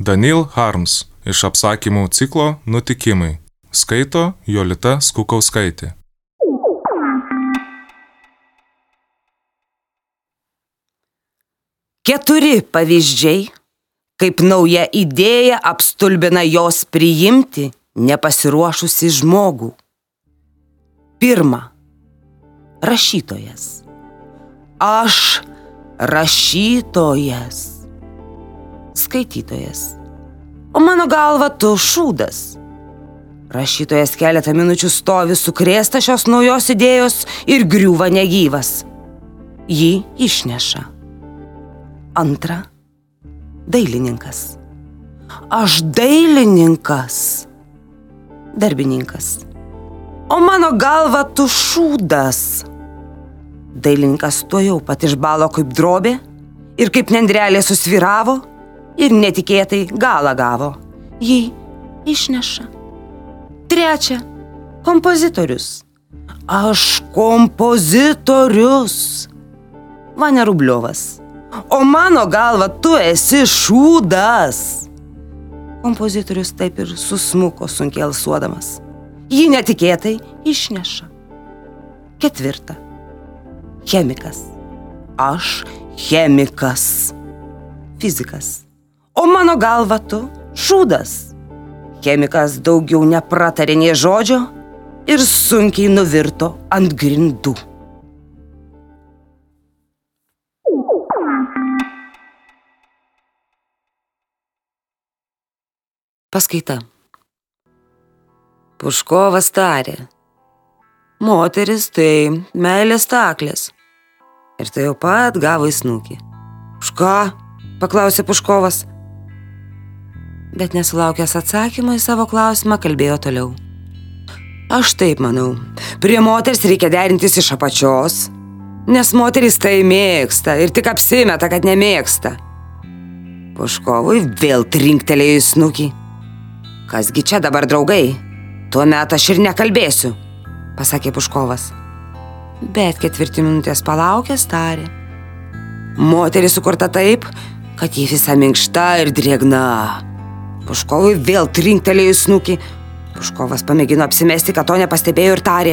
Daniel Harms iš apsakymų ciklo Nutikimai. Skaito Jolita Skukauskaitė. Keturi pavyzdžiai, kaip nauja idėja apstulbina jos priimti nepasiruošusi žmogų. Pirma. Rašytojas. Aš rašytojas. Skaitytojas. O mano galva tu šūdas. Rašytojas keletą minučių stovi sukrėsta šios naujos idėjos ir griūva negyvas. Jį išneša. Antra. Dailininkas. Aš dailininkas. Darbininkas. O mano galva tu šūdas. Dailininkas tuo jau pat išbalo kaip drobė ir kaip nendrelė susviravo ir netikėtai galą gavo. Jį išneša. Trečia - kompozitorius. Aš kompozitorius. Vane Rubliovas. O mano galva tu esi šūdas. Kompozitorius taip ir susmuko sunkiai alsuodamas. Jį netikėtai išneša. Ketvirta. Chemikas. Aš chemikas. Fizikas. O mano galva tu šūdas. Chemikas daugiau nepratarė nie žodžio ir sunkiai nuvirto ant grindų. Paskaita. Puškovas tarė. Moteris tai meilės taklės. Ir tai jau pat gavo į snukį. Už ką? paklausė Puškovas bet nesulaukęs atsakymo į savo klausimą kalbėjo toliau. Aš taip manau, prie moters reikia derintis iš apačios, nes moteris tai mėgsta ir tik apsimeta, kad nemėgsta. Puškovui vėl trinktelėjo į snukį. Kasgi čia dabar draugai? Tuomet aš ir nekalbėsiu, pasakė Puškovas. Bet ketvirtį minutės palaukęs tarė. Moteris sukurta taip, kad ji visa minkšta ir drėgna. Puškovui vėl trinktelėjo snukį. Puškovas pamėgino apsimesti, kad to nepastebėjo ir tarė,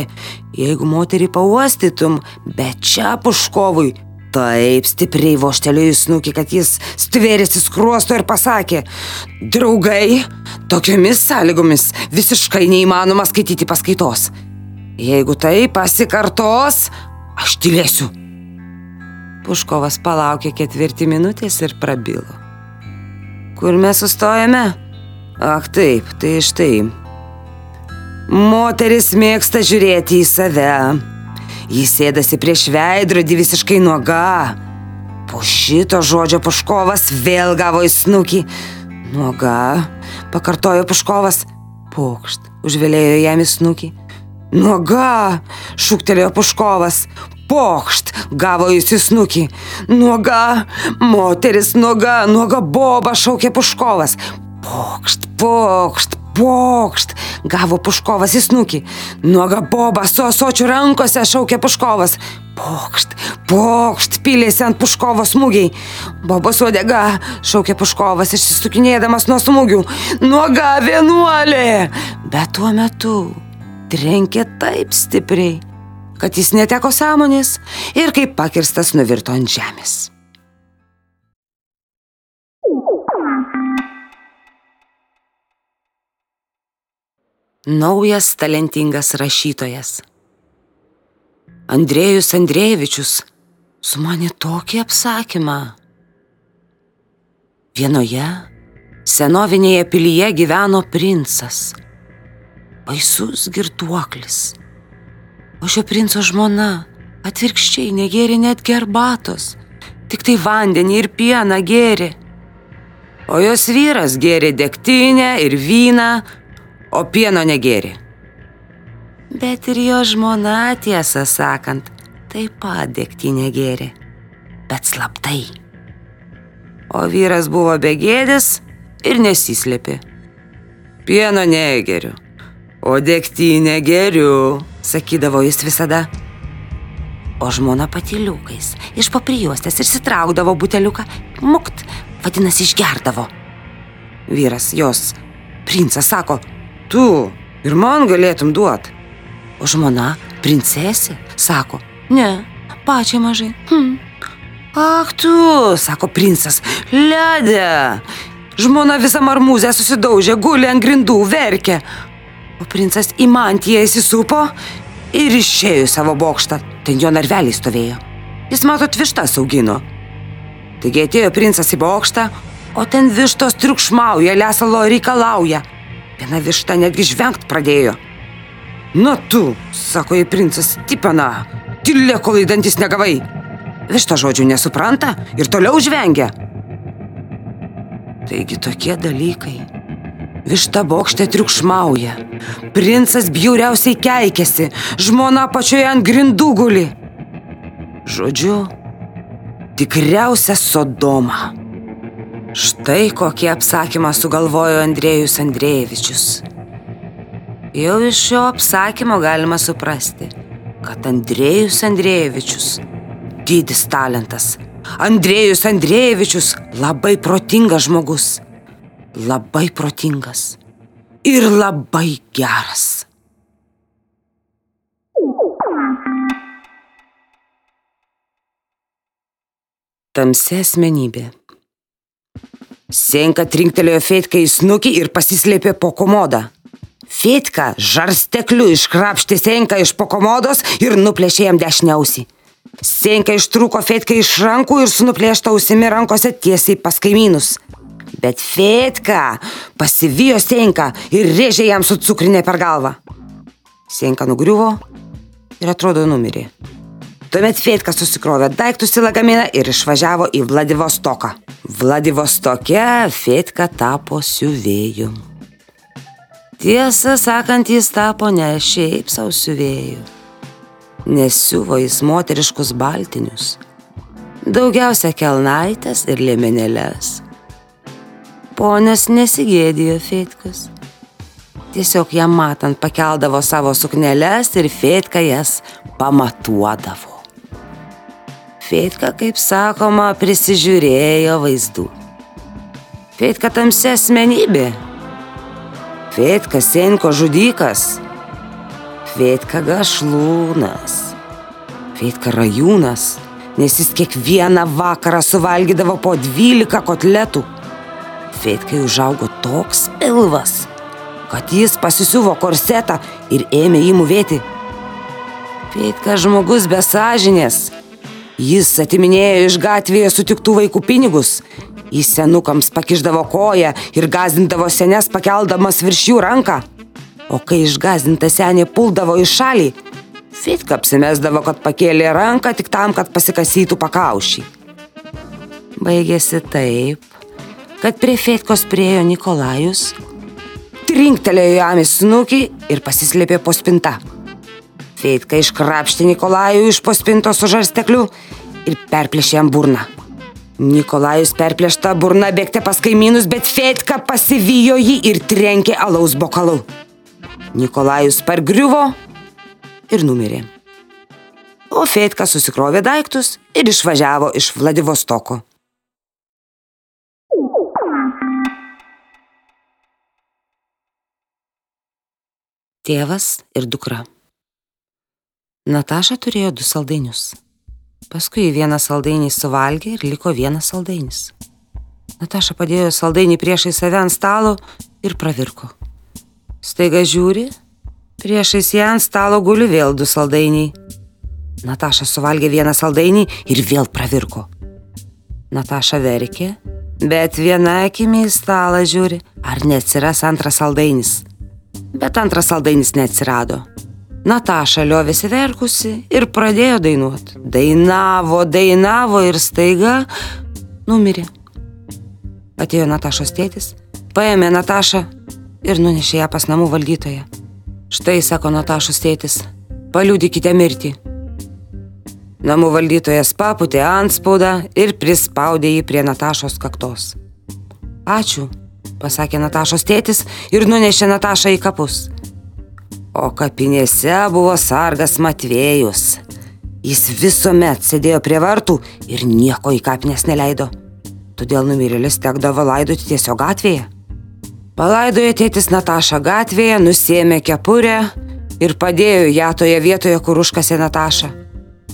jeigu moterį pauostytum, bet čia Puškovui taip stipriai voštelėjo snukį, kad jis stvėrėsi skruosto ir pasakė, draugai, tokiomis sąlygomis visiškai neįmanoma skaityti paskaitos. Jeigu tai pasikartos, aš tylėsiu. Puškovas palaukė ketvirtį minutės ir prabilo. Kur mes sustojame? Ak taip, tai štai. Moteris mėgsta žiūrėti į save. Jis sėdasi prieš veidrodį visiškai nuoga. Po šito žodžio Puškovas vėl gavo į snukį. Nuoga, pakartojo Puškovas. Pokšt, užvėlėjo jam į snukį. Nuoga, šūktelėjo Puškovas pokšt, gavo jis į snukį. Nuoga, moteris nuoga, nuoga boba šaukė Puškovas. Pokšt, pokšt, pokšt, gavo Puškovas į snukį. Nuoga boba su asočiu rankose šaukė Puškovas. Pokšt, pokšt, pilėsi ant Puškovo smūgiai. Bobos uodega, šaukė Puškovas, išsisukinėdamas nuo smūgių. Nuoga vienuolė. Bet tuo metu trenkė taip stipriai, kad jis neteko sąmonės ir kaip pakirstas nuvirto ant žemės. Naujas talentingas rašytojas. Andrėjus Andrėjevičius sumanė tokį apsakymą. Vienoje senovinėje pilyje gyveno princas, baisus girtuoklis o šio princo žmona atvirkščiai negėrė net gerbatos, tik tai vandenį ir pieną gėrė. O jos vyras gėrė degtinę ir vyną, o pieno negėrė. Bet ir jo žmona, tiesą sakant, taip pat degtinę gėrė, bet slaptai. O vyras buvo begėdis ir nesislėpė. Pieno negeriu, o degtinę geriu sakydavo jis visada. O žmona patiliukais iš paprijuostės išsitraukdavo buteliuką, mukt, vadinasi, išgerdavo. Vyras jos, princas, sako, tu ir man galėtum duot. O žmona, princesė, sako, ne, pačiai mažai. Hm. Ach tu, sako princas, ledė. Žmona visą marmuzę susidaužė, guli ant grindų, verkė. O princas į mantiją įsisupo ir išėjo į savo bokštą. Ten jo narveliai stovėjo. Jis mato vištas augino. Taigi atėjo princas į bokštą, o ten vištos triukšmauja, lesalo reikalauja. Viena višta netgi žvengt pradėjo. Na tu, sako į princas, tipena, tylė, kol į dantis negavai. Višta žodžių nesupranta ir toliau žvengia. Taigi tokie dalykai. Višta bokšte triukšmauja. Princas bjauriausiai keikiasi, žmona pačioje ant grindų guli. Žodžiu, tikriausia Sodoma. Štai kokį apsakymą sugalvojo Andrėjus Andrėjevičius. Jau iš šio apsakymo galima suprasti, kad Andrėjus Andrėjevičius - didis talentas. Andrėjus Andrėjevičius - labai protingas žmogus. Labai protingas. Ir labai geras. Tamsi asmenybė. Senka trinktelėjo Fetką į snukį ir pasislėpė po komodą. Fetka žarstekliu iškrapštė Senką iš po komodos ir nuplėšė jam dešiniausi. Senka ištrūko Fetką iš rankų ir su nuplėšta ausimi rankose tiesiai pas kaimynus. Bet Fetka pasivijo Senką ir rėžė jam su cukrinė per galvą. Senka nugriuvo ir atrodo numirė. Tuomet Fetka susikrovė daiktus į lagaminą ir išvažiavo į Vladivostoką. Vladivostoke Fetka tapo siuvėju. Tiesą sakant, jis tapo ne šiaip savo siuvėju. Nesiuvo jis moteriškus baltinius. Daugiausia kelnaitės ir liemenėlės. Ponas nesigėdėjo Fetkas. Tiesiog jam matant pakeldavo savo sukneles ir Fetka jas pamatuodavo. Fetka, kaip sakoma, prisižiūrėjo vaizdų. Fetka tamsi asmenybė. Fetka senko žudikas. Fetka gašlūnas. Fetka rajūnas, nes jis kiekvieną vakarą suvalgydavo po 12 kotletų. Fetkai užaugo toks ilvas, kad jis pasisiuvo korsetą ir ėmė jį mūvėti. Fetka žmogus be sąžinės. Jis atiminėjo iš gatvėje sutiktų vaikų pinigus. Jis senukams pakiždavo koją ir gazdindavo senes pakeldamas virš jų ranką. O kai išgazdinta senė puldavo į šalį, Fitka apsimesdavo, kad pakėlė ranką tik tam, kad pasikasytų pakaušį. Baigėsi taip, kad prie Fetkos priejo Nikolajus, trinktelėjo jam į snukį ir pasislėpė po spinta. Feitka iškrapštė Nikolajų iš po spintos su žarstekliu ir perplėšė jam burną. Nikolajus perplėšta burna bėgte pas kaimynus, bet Feitka pasivijo jį ir trenkė alaus bokalu. Nikolajus pargriuvo ir numirė. O Feitka susikrovė daiktus ir išvažiavo iš Vladivostoko. Tėvas ir dukra. Nataša turėjo du saldainius. Paskui vieną saldainį suvalgė ir liko vienas saldainis. Nataša padėjo saldainį priešai save ant stalo ir pravirko. Staiga žiūri, priešais ją ant stalo guli vėl du saldainiai. Nataša suvalgė vieną saldainį ir vėl pravirko. Nataša verkė, bet viena akimi į stalą žiūri, ar neatsiras antras saldainis. Bet antras saldainis neatsirado. Nataša liovėsi verkusi ir pradėjo dainuoti. Dainavo, dainavo ir staiga numirė. Atėjo Natašos tėtis, paėmė Natašą ir nunešė ją pas namų valdytoją. Štai, sako Natašos tėtis, paliūdykite mirtį. Namų valdytojas paputė antspaudą ir prispaudė jį prie Natašos kaktos. Ačiū, pasakė Natašos tėtis ir nunešė Natašą į kapus o kapinėse buvo sargas Matvėjus. Jis visuomet sėdėjo prie vartų ir nieko į kapines neleido. Todėl numirėlis tekdavo laidoti tiesiog gatvėje. Palaidojo tėtis Natašą gatvėje, nusėmė kepurę ir padėjo ją toje vietoje, kur užkasė Natašą.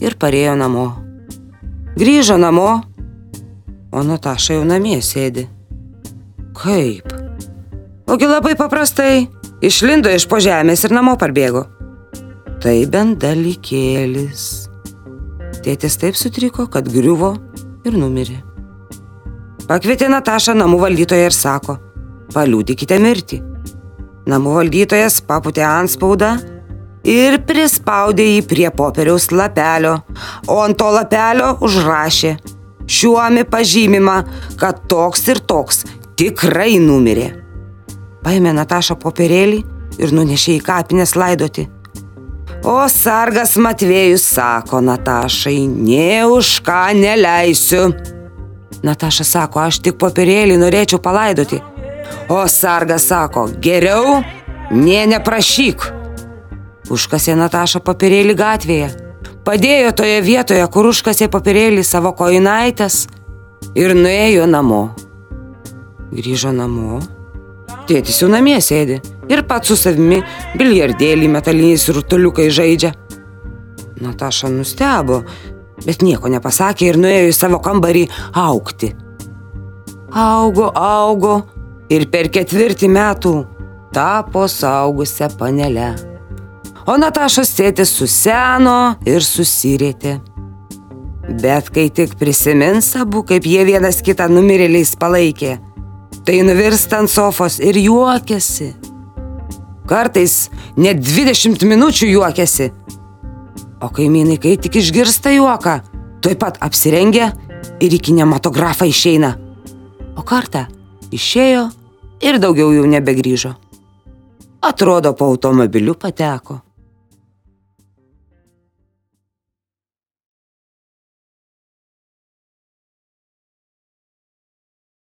Ir parėjo namo. Grįžo namo, o Nataša jau namie sėdi. Kaip? Ogi labai paprastai. Išlindo iš po žemės ir namo parbėgo. Tai bent dalykėlis. Tėtis taip sutriko, kad griuvo ir numirė. Pakvietė Natašą namų valdytoją ir sako, paliūdikite mirtį. Namų valdytojas paputė antspaudą ir prispaudė jį prie popieriaus lapelio, o ant to lapelio užrašė šiuomi pažymimą, kad toks ir toks tikrai numirė. Paėmė Natašą popierėlį ir nunešė į kapinės laidoti. O sargas Matvėjus sako Natašai, nie už ką neleisiu. Nataša sako, aš tik popierėlį norėčiau palaidoti. O sargas sako, geriau, nie neprašyk. Užkasė Nataša papirėlį gatvėje. Padėjo toje vietoje, kur užkasė papirėlį savo koinaitės ir nuėjo namo. Grįžo namo. Tėtis jau namie sėdi ir pats su savimi biliardėlį metaliniais rutuliukai žaidžia. Nataša nustebo, bet nieko nepasakė ir nuėjo į savo kambarį aukti. Augo, augo ir per ketvirtį metų tapo saugusią panelę. O Natašos tėtis suseno ir susirėtė. Bet kai tik prisimins abu, kaip jie vienas kitą numirėliais palaikė, tai nuvirsta ant sofos ir juokiasi. Kartais net 20 minučių juokiasi. O kaimynai, kai tik išgirsta juoką, tuoj pat apsirengia ir į kinematografą išeina. O kartą išėjo ir daugiau jau nebegrįžo. Atrodo, po automobiliu pateko.